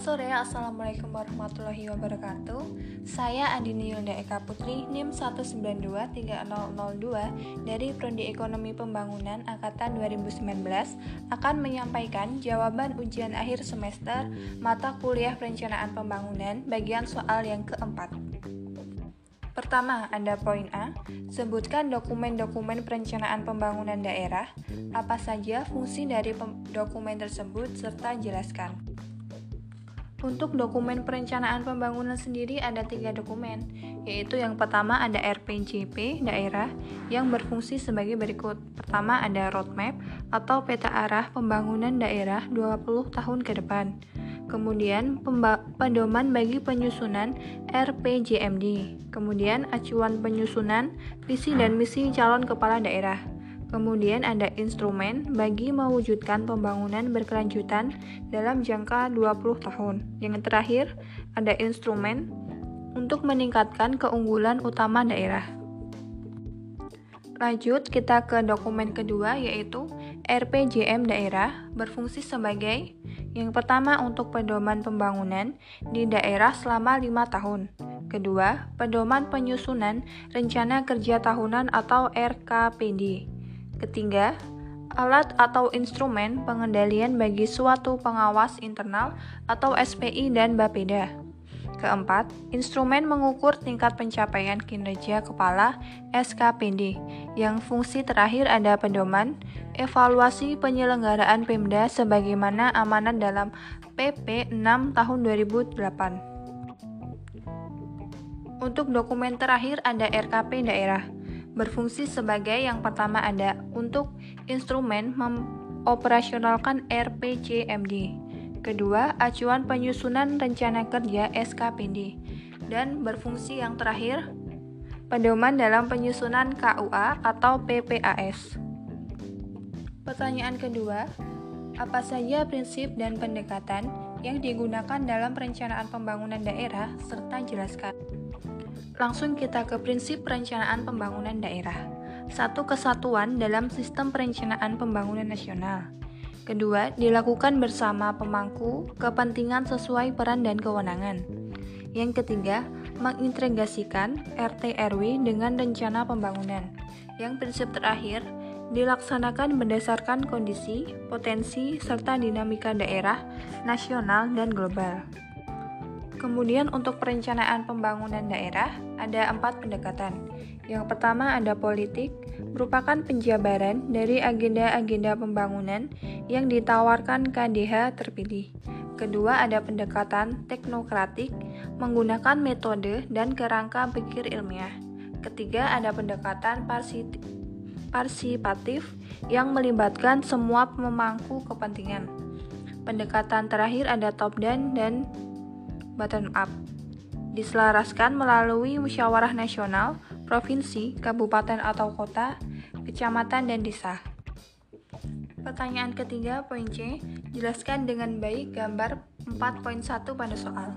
Sore, Assalamualaikum warahmatullahi wabarakatuh Saya Andini Yulda Eka Putri, NIM 1923002 dari Prodi Ekonomi Pembangunan Angkatan 2019 akan menyampaikan jawaban ujian akhir semester mata kuliah perencanaan pembangunan bagian soal yang keempat Pertama, ada poin A. Sebutkan dokumen-dokumen perencanaan pembangunan daerah. Apa saja fungsi dari dokumen tersebut serta jelaskan. Untuk dokumen perencanaan pembangunan sendiri ada tiga dokumen, yaitu yang pertama ada RPJP daerah yang berfungsi sebagai berikut. Pertama ada roadmap atau peta arah pembangunan daerah 20 tahun ke depan. Kemudian pedoman bagi penyusunan RPJMD. Kemudian acuan penyusunan visi dan misi calon kepala daerah. Kemudian ada instrumen bagi mewujudkan pembangunan berkelanjutan dalam jangka 20 tahun. Yang terakhir, ada instrumen untuk meningkatkan keunggulan utama daerah. Lanjut kita ke dokumen kedua yaitu RPJM daerah berfungsi sebagai yang pertama untuk pedoman pembangunan di daerah selama lima tahun. Kedua, pedoman penyusunan rencana kerja tahunan atau RKPD. Ketiga, alat atau instrumen pengendalian bagi suatu pengawas internal atau SPI dan Bapeda. Keempat, instrumen mengukur tingkat pencapaian kinerja kepala SKPD. Yang fungsi terakhir ada pedoman, evaluasi penyelenggaraan Pemda sebagaimana amanat dalam PP 6 tahun 2008. Untuk dokumen terakhir ada RKP daerah. Berfungsi sebagai yang pertama ada untuk instrumen memoperasionalkan RPJMD Kedua, acuan penyusunan rencana kerja SKPD. Dan berfungsi yang terakhir, pedoman dalam penyusunan KUA atau PPAS. Pertanyaan kedua, apa saja prinsip dan pendekatan yang digunakan dalam perencanaan pembangunan daerah serta jelaskan. Langsung kita ke prinsip perencanaan pembangunan daerah. Satu kesatuan dalam sistem perencanaan pembangunan nasional. Kedua, dilakukan bersama pemangku kepentingan sesuai peran dan kewenangan. Yang ketiga, mengintegrasikan RT RW dengan rencana pembangunan. Yang prinsip terakhir, dilaksanakan berdasarkan kondisi, potensi, serta dinamika daerah, nasional, dan global. Kemudian untuk perencanaan pembangunan daerah, ada empat pendekatan. Yang pertama ada politik, merupakan penjabaran dari agenda-agenda pembangunan yang ditawarkan KDH terpilih. Kedua ada pendekatan teknokratik, menggunakan metode dan kerangka pikir ilmiah. Ketiga ada pendekatan parsipatif yang melibatkan semua pemangku kepentingan. Pendekatan terakhir ada top down dan bottom up. Diselaraskan melalui musyawarah nasional provinsi, kabupaten atau kota, kecamatan, dan desa. Pertanyaan ketiga, poin C, jelaskan dengan baik gambar 4.1 pada soal.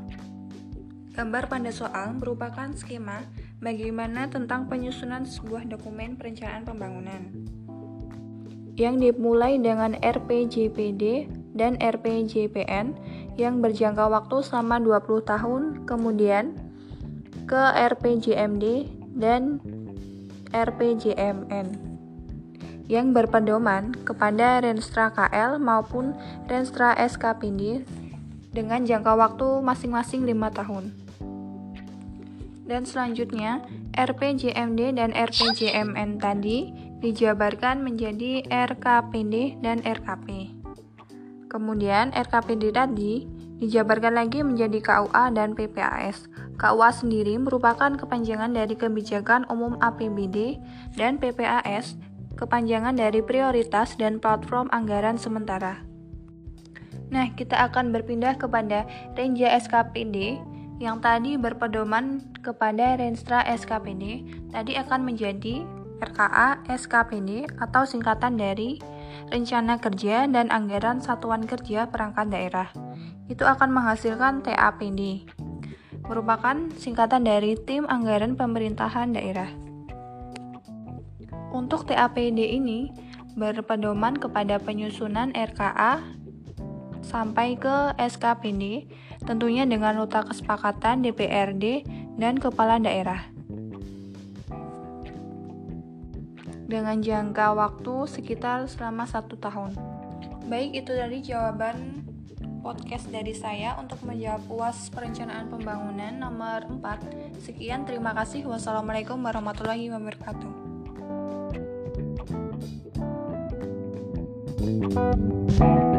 Gambar pada soal merupakan skema bagaimana tentang penyusunan sebuah dokumen perencanaan pembangunan yang dimulai dengan RPJPD dan RPJPN yang berjangka waktu selama 20 tahun, kemudian ke RPJMD dan RPJMN yang berpedoman kepada Renstra KL maupun Renstra SKPD dengan jangka waktu masing-masing 5 tahun. Dan selanjutnya, RPJMD dan RPJMN tadi dijabarkan menjadi RKPD dan RKP. Kemudian RKPD tadi dijabarkan lagi menjadi KUA dan PPAS. KUA sendiri merupakan kepanjangan dari Kebijakan Umum APBD dan PPAS kepanjangan dari prioritas dan platform anggaran sementara. Nah, kita akan berpindah kepada Renja SKPD yang tadi berpedoman kepada Renstra SKPD, tadi akan menjadi RKA SKPD atau singkatan dari Rencana Kerja dan Anggaran Satuan Kerja Perangkat Daerah itu akan menghasilkan TAPD, merupakan singkatan dari Tim Anggaran Pemerintahan Daerah. Untuk TAPD ini berpedoman kepada penyusunan RKA sampai ke SKPD, tentunya dengan nota kesepakatan DPRD dan kepala daerah. Dengan jangka waktu sekitar selama satu tahun. Baik, itu dari jawaban podcast dari saya untuk menjawab UAS Perencanaan Pembangunan nomor 4. Sekian, terima kasih. Wassalamualaikum warahmatullahi wabarakatuh. Thank you.